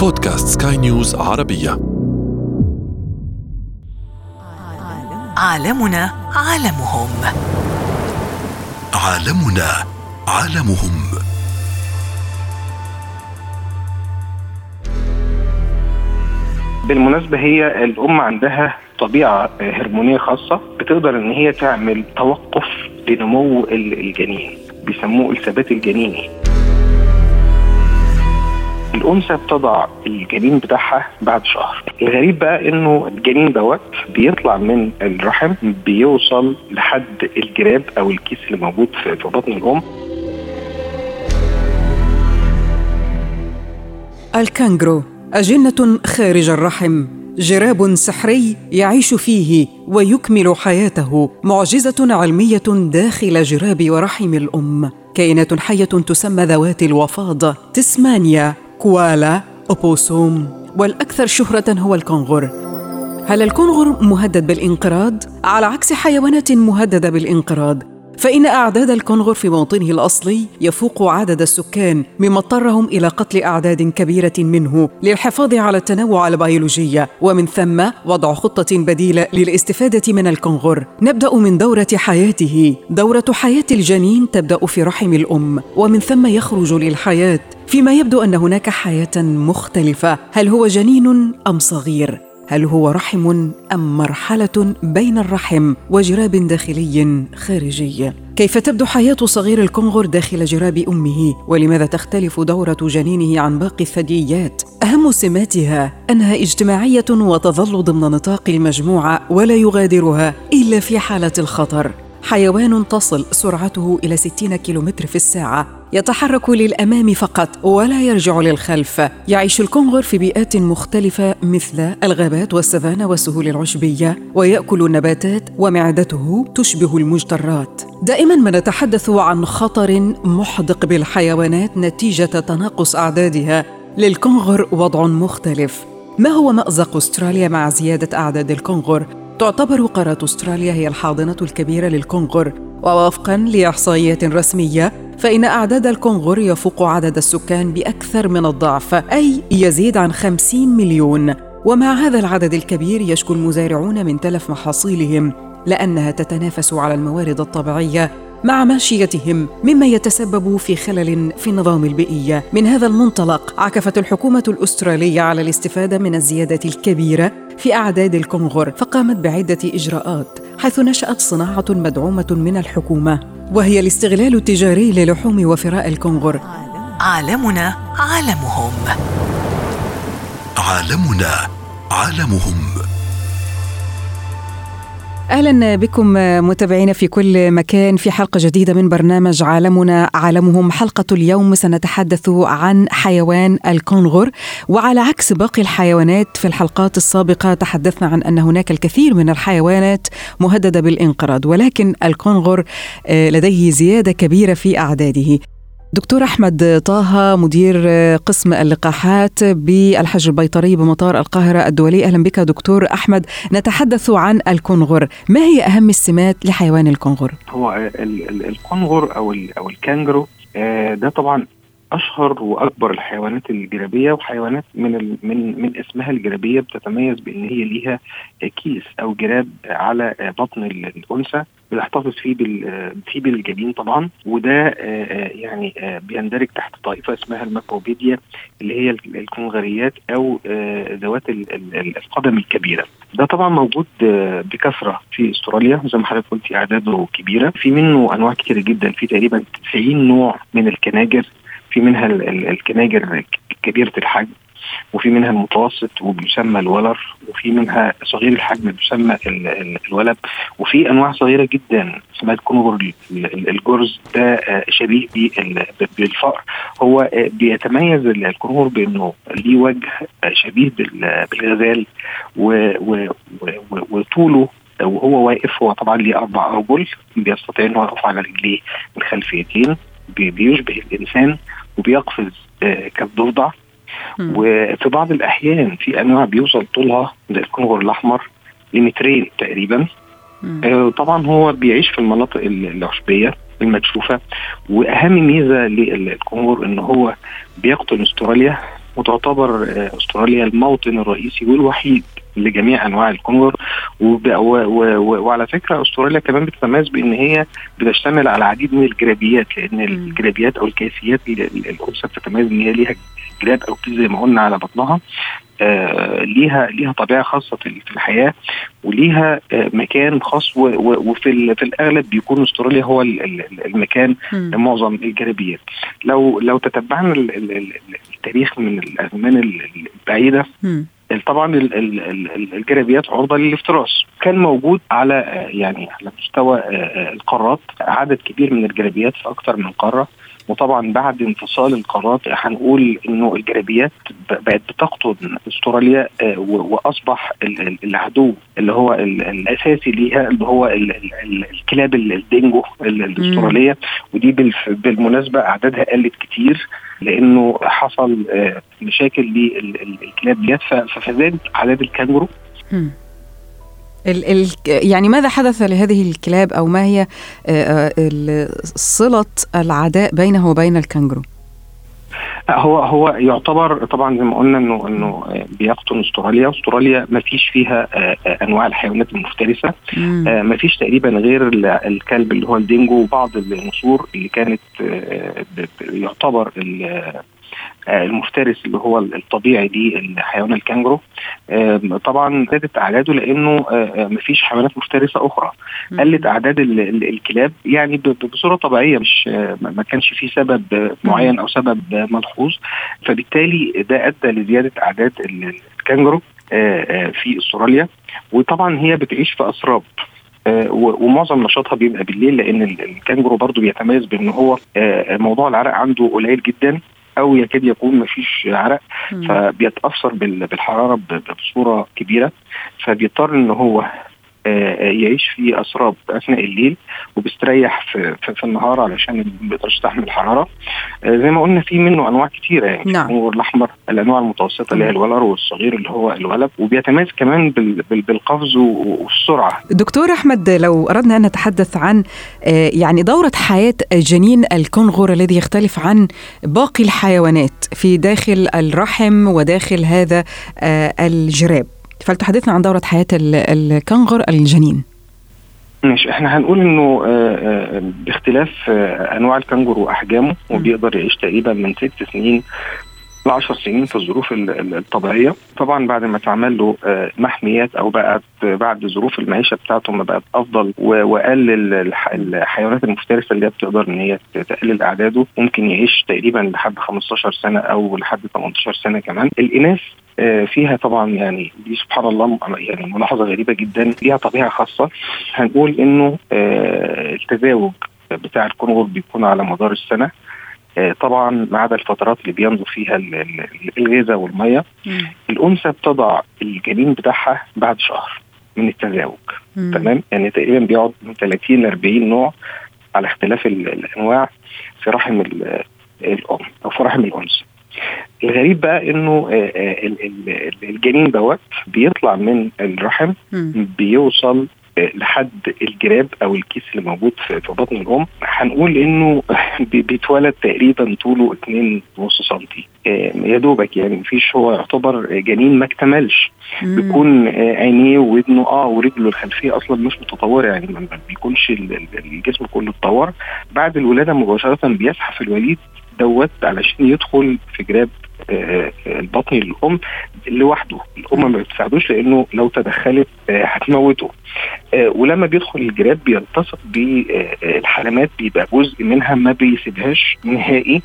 بودكاست سكاي نيوز عربية. عالمنا عالمهم. عالمنا عالمهم. بالمناسبة هي الأم عندها طبيعة هرمونية خاصة بتقدر إن هي تعمل توقف لنمو الجنين بيسموه الثبات الجنيني الأنثى بتضع الجنين بتاعها بعد شهر. الغريب بقى إنه الجنين دوت بيطلع من الرحم بيوصل لحد الجراب أو الكيس اللي موجود في بطن الأم. الكانجرو أجنة خارج الرحم. جراب سحري يعيش فيه ويكمل حياته. معجزة علمية داخل جراب ورحم الأم. كائنات حية تسمى ذوات الوفاض تسمانيا. كوالا أوبوسوم والأكثر شهرة هو الكونغر هل الكونغر مهدد بالانقراض؟ على عكس حيوانات مهددة بالانقراض فإن أعداد الكونغر في موطنه الأصلي يفوق عدد السكان مما اضطرهم إلى قتل أعداد كبيرة منه للحفاظ على التنوع البيولوجي ومن ثم وضع خطة بديلة للاستفادة من الكونغر نبدأ من دورة حياته. دورة حياة الجنين تبدأ في رحم الأم ومن ثم يخرج للحياة. فيما يبدو أن هناك حياة مختلفة. هل هو جنين أم صغير؟ هل هو رحم أم مرحلة بين الرحم وجراب داخلي خارجي؟ كيف تبدو حياة صغير الكونغر داخل جراب أمه؟ ولماذا تختلف دورة جنينه عن باقي الثدييات؟ أهم سماتها أنها اجتماعية وتظل ضمن نطاق المجموعة ولا يغادرها إلا في حالة الخطر. حيوان تصل سرعته إلى 60 كيلومتر في الساعة يتحرك للأمام فقط ولا يرجع للخلف. يعيش الكونغر في بيئات مختلفة مثل الغابات والسفانة والسهول العشبية ويأكل النباتات ومعدته تشبه المجترات. دائما ما نتحدث عن خطر محدق بالحيوانات نتيجة تناقص أعدادها. للكونغر وضع مختلف. ما هو مأزق أستراليا مع زيادة أعداد الكونغر؟ تعتبر قارة أستراليا هي الحاضنة الكبيرة للكونغر ووفقا لإحصائيات رسمية فإن أعداد الكونغر يفوق عدد السكان بأكثر من الضعف أي يزيد عن 50 مليون. ومع هذا العدد الكبير يشكو المزارعون من تلف محاصيلهم لأنها تتنافس على الموارد الطبيعية. مع ماشيتهم مما يتسبب في خلل في النظام البيئي. من هذا المنطلق عكفت الحكومة الأسترالية على الاستفادة من الزيادة الكبيرة في أعداد الكونغر فقامت بعدة إجراءات حيث نشأت صناعة مدعومة من الحكومة وهي الاستغلال التجاري للحوم وفراء الكونغر عالمنا عالمهم. عالمنا عالمهم. أهلا بكم متابعينا في كل مكان في حلقة جديدة من برنامج عالمنا. عالمهم حلقة اليوم. سنتحدث عن حيوان الكونغر وعلى عكس باقي الحيوانات في الحلقات السابقة تحدثنا عن أن هناك الكثير من الحيوانات مهددة بالانقراض ولكن الكونغر لديه زيادة كبيرة في أعداده. دكتور أحمد طه مدير قسم اللقاحات بالحجر البيطري بمطار القاهرة الدولي. أهلا بك دكتور أحمد. نتحدث عن الكونغر ما هي أهم السمات لحيوان الكونغر هو الكونغر أو أو الكانجرو ده طبعا أشهر وأكبر الحيوانات الجرابيه وحيوانات من من من اسمها الجرابيه بتتميز بإن هي ليها كيس أو جراب على بطن الأنثى بنحتفظ فيه فيه بالجبين طبعا وده يعني بيندرج تحت طائفة اسمها الماكروبيديا اللي هي الكونغريات أو ذوات القدم الكبيرة. ده طبعا موجود بكثرة في أستراليا زي ما حضرتك قلتي أعداده كبيرة في منه أنواع كثيره جدا في تقريبا 90 نوع من الكناجر في منها الكناجر كبيرة الحجم وفي منها المتوسط وبيسمى الولر وفي منها صغير الحجم بيسمى الولب وفي أنواع صغيرة جدا اسمها الكونغر الجرز ده شبيه بالفأر. هو بيتميز الكونغر بأنه ليه وجه شبيه بالغزال وطوله وهو واقف هو طبعا ليه أربع أرجل بيستطيع إنه يقف على رجليه الخلفيتين بيشبه الإنسان وبيقفز كالضفدع. وفي بعض الأحيان في أنواع بيوصل طولها زي الكونغر الأحمر لمترين تقريبا. آه طبعا هو بيعيش في المناطق العشبية المكشوفة. وأهم ميزة للكونغر إن هو بيقطن أستراليا وتعتبر آه، أستراليا الموطن الرئيسي والوحيد لجميع أنواع و- وعلى فكرة أستراليا كمان بتتميز بإن هي بتشتمل على العديد من الجرابيات لأن الجرابيات أو الكيفيات ال- ال- الأنثى بتتميز إن هي ليها جراب أو زي ما قلنا على بطنها آه ليها ليها طبيعة خاصة في الحياة وليها آه مكان خاص وفي في الأغلب بيكون أستراليا هو ال- ال- المكان. معظم الجرابيات لو لو تتبعنا ال- ال- ال- التاريخ من الازمان ال- البعيدة. طبعا ال- ال- ال- الجرابيات عرضة للافتراس. كان موجود على يعني على مستوى آه، آه، القارات. عدد كبير من الجرابيات في أكثر من قارة. وطبعا بعد انفصال القارات هنقول إنه الجرابيات ب- بقت بتقطن أستراليا آه، وأصبح ال- ال- العدو اللي هو ال- الأساسي ليها اللي هو ال- ال- ال- الكلاب ال- الدينجو ال- الأسترالية. ودي بالمناسبة أعدادها قلت كتير لإنه حصل آه، مشاكل للكلاب ديت. فزادت اعداد الكانجرو. ال ال يعني ماذا حدث لهذه الكلاب أو ما هي آه، آه، صلة العداء بينه وبين الكنغرو؟ هو هو يعتبر طبعا زي ما قلنا إنه إنه آه، بيقطن أستراليا، أستراليا ما فيش فيها آه، آه، أنواع الحيوانات المفترسة،. آه، ما فيش تقريبا غير ال- الكلب اللي هو الدينجو وبعض النسور اللي كانت آه، يعتبر آه، المفترس اللي هو الطبيعي للحيوان الكانجرو طبعا زادت أعداده لأنه آه، آه، مفيش حيوانات مفترسة أخرى. قلت أعداد ال- ال- الكلاب يعني بصورة طبيعية مش آه، ما كانش في سبب آه، معين أو سبب آه، ملحوظ. فبالتالي ده أدى لزيادة أعداد ال- الكانجرو آه، آه، في أستراليا. وطبعا هي بتعيش في أسراب آه، ومعظم نشاطها بيبقى بالليل لأن ال- الكانجرو برضو بيتميز بأن هو آه، موضوع العرق عنده قليل جدا. أو يكاد يكون ما فيش عرق. فبيتأثر بال- بالحرارة بصورة كبيرة فبيضطر إن هو يعيش في أسراب أثناء الليل وبيستريح في, في, في النهار علشان ما بيقدرش يستحمل الحرارة. آه، زي ما قلنا في منه أنواع كتيرة يعني نعم. الكنغر الاحمر الأنواع المتوسطة اللي هي الولر والصغير اللي هو الولب وبيتميز كمان بال- بال- بالقفز والسرعة. دكتور أحمد لو أردنا أن نتحدث عن آه، يعني دورة حياة جنين الكنغر الذي يختلف عن باقي الحيوانات في داخل الرحم وداخل هذا آه، الجراب. فلتحدثنا عن دورة حياة ال- الكنغر الجنين. مش إحنا هنقول إنه آه، آه، باختلاف آه، أنواع الكنجر وأحجامه وبيقدر يعيش تقريبا من ست سنين ل 10 سنين في الظروف ال- ال- الطبيعية. طبعا بعد ما اتعمل له آه، محميات أو بقت بعد ظروف المعيشة بتاعته ما بقت أفضل و- وقلل الح- الحيوانات المفترسة اللي هي بتقدر إن هي تقلل أعداده ممكن يعيش تقريبا لحد 15 سنة أو لحد 18 سنة كمان. الإناث آه، فيها طبعا يعني دي سبحان الله يعني ملاحظة غريبة جدا. ليها طبيعة خاصة. هنقول إنه آه، التزاوج بتاع الكونغر بيكون على مدار السنة. طبعا ما عدا الفترات اللي بينزل فيها ال- ال- الغذاء والمية. الأنثى بتضع الجنين بتاعها بعد شهر من التزاوج. تمام؟ يعني تقريبا بيقعد من 30 ل 40 نوع على اختلاف ال- الأنواع في رحم ال- الأم أو في رحم الأنثى. الغريب بقى إنه آه، آه، ال- ال- الجنين دوت بيطلع من الرحم. بيوصل آه، لحد الجراب أو الكيس اللي موجود في بطن الأم هنقول إنه بي- بيتولد تقريبا طوله 2.5 سم يا دوبك يعني مفيش هو يعتبر جنين ما اكتملش. بيكون آه، عينيه وودنه آه ورجله الخلفية أصلا مش متطورة يعني ما بيكونش ال- ال- الجسم كله اتطور. بعد الولادة مباشرة بيزحف الوليد دوت علشان يدخل في جراب آه، آه، البطن للأم لوحده. الأم ما بتساعدوش لأنه لو تدخلت آه، هتموته. آه، ولما بيدخل الجراب بيلتصق بالحلمات بيبقى جزء منها ما بيسيبهاش نهائي.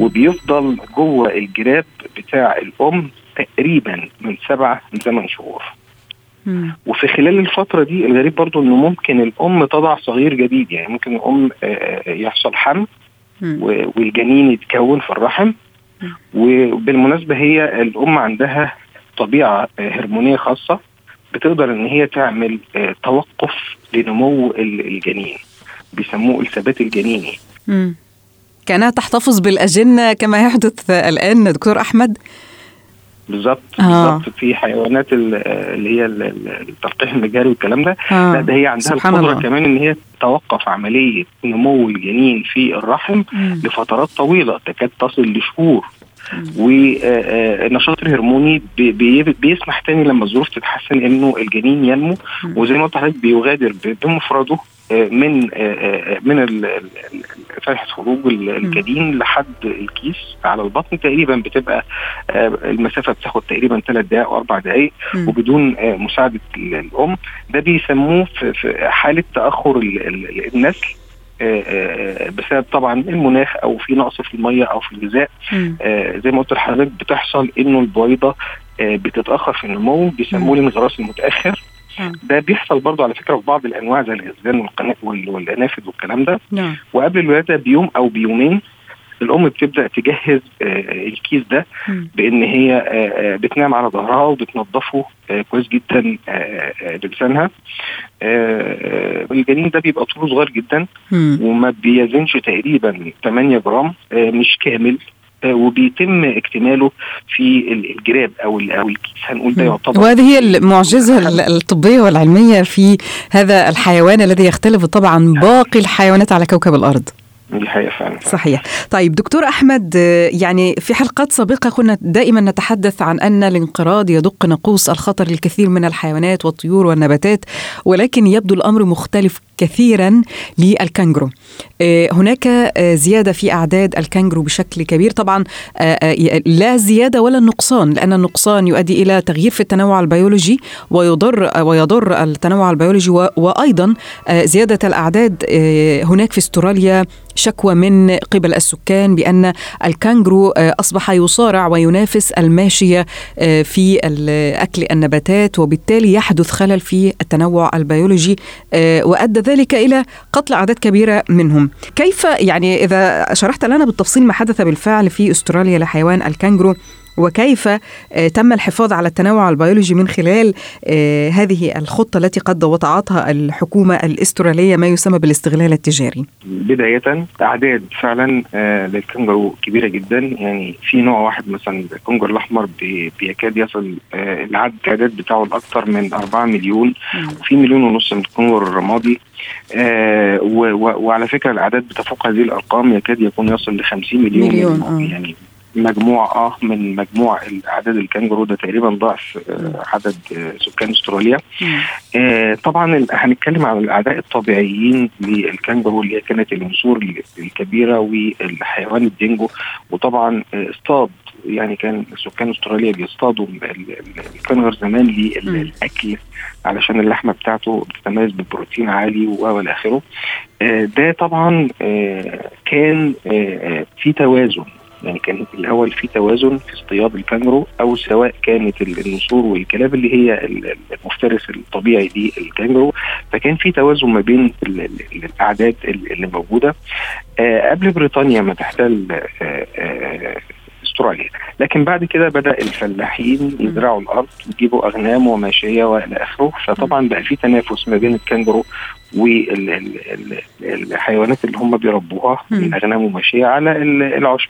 وبيفضل جوه الجراب بتاع الأم تقريبا من سبعة لثمان شهور. وفي خلال الفترة دي الغريب برضو إنه ممكن الأم تضع صغير جديد. يعني ممكن الأم آه، آه، يحصل حمل والجنين يتكون في الرحم. وبالمناسبة هي الأم عندها طبيعة آه، هرمونية خاصة بتقدر إن هي تعمل آه، توقف لنمو ال- الجنين بيسموه الثبات الجنيني. كأنها تحتفظ بالأجنة كما يحدث الآن دكتور أحمد بالظبط آه. بالظبط في حيوانات ال- اللي هي ال- ال- التلقيح المجاري والكلام ده آه. لا ده هي عندها القدرة الله. كمان إن هي توقف عملية نمو الجنين في الرحم مم. لفترات طويلة تكاد تصل لشهور والنشاط الهرموني بي- بي- بيسمح تاني لما الظروف تتحسن انه الجنين ينمو. وزي ما قلت لحضرتك بيغادر بمفرده آه، من آه، آه، من فتحه خروج ال- الجنين لحد الكيس على البطن تقريبا بتبقى آه، المسافة بتاخد تقريبا ثلاث دقائق أو أربع دقائق. وبدون آه، مساعدة ال- الأم ده بيسموه في حالة تأخر ال- ال- النسل آه، آه، بسبب طبعا المناخ أو في نقص في المية أو في الغذاء. آه، زي ما قلت لحضرتك بتحصل إنه البويضه آه، بتتأخر في النمو بيسموه الانغراس المتأخر. آه. ده بيحصل برضه على فكرة في بعض الأنواع زي الغزلان والقنا- وال- والأنافذ والكلام ده. نعم. وقبل الولادة بيوم أو بيومين الأم بتبدأ تجهز آه، الكيس ده. بإن هي آه، آه، بتنام على ظهرها وبتنظفه كويس جدا بلسانها الجنين ده بيبقى طوله صغير جدا. وما بيزنش تقريبا 8 جرام مش كامل وبيتم اكتماله في ال- الجراب أو أو الكيس هنقول ده. يعتبر وهذه هي المعجزة ال- الطبية والعلمية في هذا الحيوان الذي يختلف طبعا باقي الحيوانات على كوكب الأرض فعلا. صحيح. طيب دكتور أحمد يعني في حلقات سابقة كنا دائما نتحدث عن أن الانقراض يدق ناقوس الخطر للكثير من الحيوانات والطيور والنباتات ولكن يبدو الأمر مختلف كثيرا للكنجرو آه، هناك آه، زيادة في أعداد الكنجرو بشكل كبير. طبعا آه، لا زيادة ولا النقصان لأن النقصان يؤدي إلى تغيير في التنوع البيولوجي ويضر ويضر التنوع البيولوجي وأيضا زيادة الأعداد هناك في استراليا شكوى من قبل السكان بأن الكانجرو آه، أصبح يصارع وينافس الماشية في أكل النباتات وبالتالي يحدث خلل في التنوع البيولوجي وأدى ذلك إلى قتل أعداد كبيرة منهم. كيف يعني إذا شرحت لنا بالتفصيل ما حدث بالفعل في أستراليا لحيوان الكانجرو وكيف آه، تم الحفاظ على التنوع البيولوجي من خلال آه، هذه الخطة التي قد وضعتها الحكومة الأسترالية ما يسمى بالاستغلال التجاري؟ بداية أعداد فعلا آه، للكنجرو كبيرة جدا. يعني في نوع واحد مثلا الكنجر الأحمر بي- بيكاد يصل العدد التعداد بتاعه لأكثر من 4 مليون. وفي مليون ونص من الكنجر الرمادي. آه، وعلى فكرة الأعداد بتفوق هذه الأرقام يكاد يكون يصل ل 50 مليون, مليون،. يعني مجموع آه من مجموع اعداد الكنجرو ده تقريبا ضعف آه، عدد آه، سكان أستراليا. آه، طبعا هنتكلم عن الأعداء الطبيعيين للكانجرو اللي هي كانت النسور ال- الكبيرة والحيوان الدينجو. وطبعا آه، اصطاد يعني كان سكان أستراليا بيصطادوا ال- ال- الكنغر زمان. للأكل علشان اللحمة بتاعته بتتميز ببروتين عالي والى آخره. آه، ده طبعا آه، كان آه، آه، في توازن يعني كان الأول في توازن في اصطياد الكانجرو أو سواء كانت ال- النسور والكلاب اللي هي ال- ال- المفترس الطبيعي للكانجرو فكان في توازن ما بين ال- ال- الأعداد ال- اللي موجودة. آه، قبل بريطانيا ما تحتل آه، آه، أستراليا. لكن بعد كده بدأ الفلاحين يزرعوا الأرض ويجيبوا أغنام وماشيه وإلى آخره. فطبعا بقى في تنافس ما بين الكانجرو والحيوانات اللي هم بيربوها. من أغنام وماشيه على ال- العشب.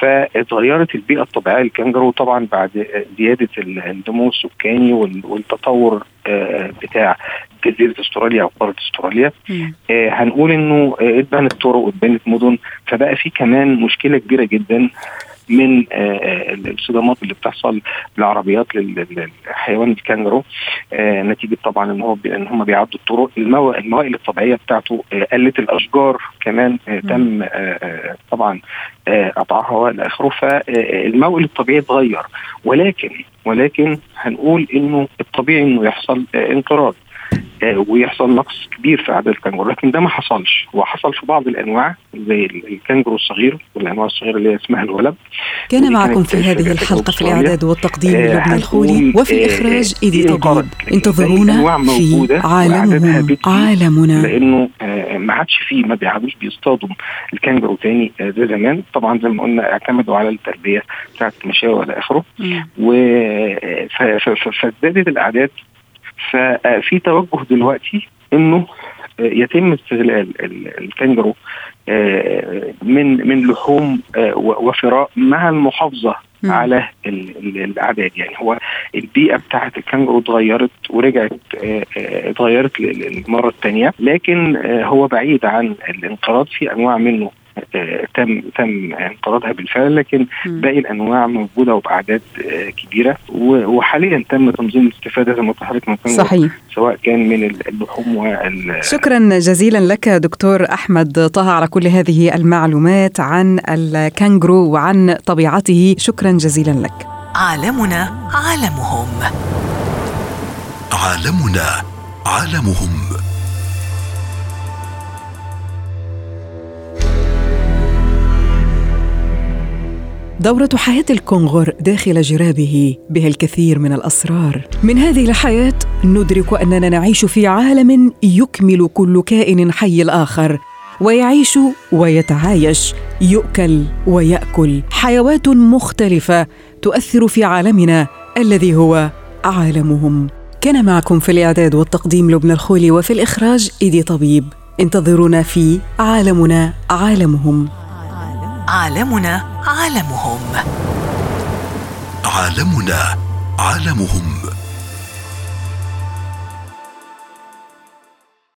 فاتغيرت البيئة الطبيعية للكانجرو طبعا بعد زيادة ال- النمو السكاني وال- والتطور آه، بتاع جزيرة أستراليا أو قارة أستراليا. آه، هنقول إنه آه، اتبنت طرق واتبنت مدن. فبقى في كمان مشكلة كبيرة جدا. من آه، آه، الصدمات اللي بتحصل بالعربيات لل- للحيوان الكانجرو. آه، نتيجة طبعا إن هو إن هم بيعدوا الطرق. المو- الموائل الطبيعية بتاعته قلت الأشجار كمان تم طبعا قطعها وإلى آخره. فالموئل الطبيعي اتغير. ولكن ولكن هنقول إنه الطبيعي إنه يحصل انقراض. ويحصل نقص كبير في أعداد الكنجرو لكن ده ما حصلش هو حصل في بعض الأنواع زي ال- الكنجرو الصغير والأنواع الصغيرة اللي اسمها الولد كان معكم في هذه في الحلقة في. الإعداد والتقديم آه، لبنى الخولي وفي آه، الإخراج آه، انقراض. طبيب انتظرونا في موجودة وأعدادها عالمه بتزيد. عالمنا لأنه آه، ما عادش فيه ما بيعادوش بيصطادوا الكنجرو تاني آه، زي زمان طبعا زي ما قلنا اعتمدوا على التربية بتاعت المشاوي والى آخره مم. و ف- ف- ف- فازدادت الأعداد ففي توجه دلوقتي إنه آه، يتم استغلال ال- الكنجرو آه، من من لحوم آه، وفراء مع المحافظة مم. على ال- ال- الأعداد يعني هو البيئة بتاعت الكنجرو اتغيرت ورجعت آه، آه، اتغيرت للمرة الثانية لكن آه، هو بعيد عن الانقراض في أنواع منه آه، تم تم انقراضها بالفعل لكن باقي الأنواع موجودة وبأعداد آه، كبيرة وحاليا تم تنظيم الاستفاده زي ما الكنغر، صحيح. سواء كان من اللحوم وال شكرا جزيلا لك دكتور أحمد طه على كل هذه المعلومات عن الكانجرو وعن طبيعته. شكرا جزيلا لك. عالمنا عالمهم. عالمنا عالمهم. دورة حياة الكونغر داخل جرابه بها الكثير من الأسرار. من هذه الحياة ندرك أننا نعيش في عالم يكمل كل كائن حي الآخر ويعيش ويتعايش، يؤكل ويأكل، حيوات مختلفة تؤثر في عالمنا الذي هو عالمهم. كان معكم في الإعداد والتقديم لبنى الخولي وفي الإخراج إيدي طبيب. انتظرونا في عالمنا عالمهم. عالمنا عالمهم. عالمنا عالمهم.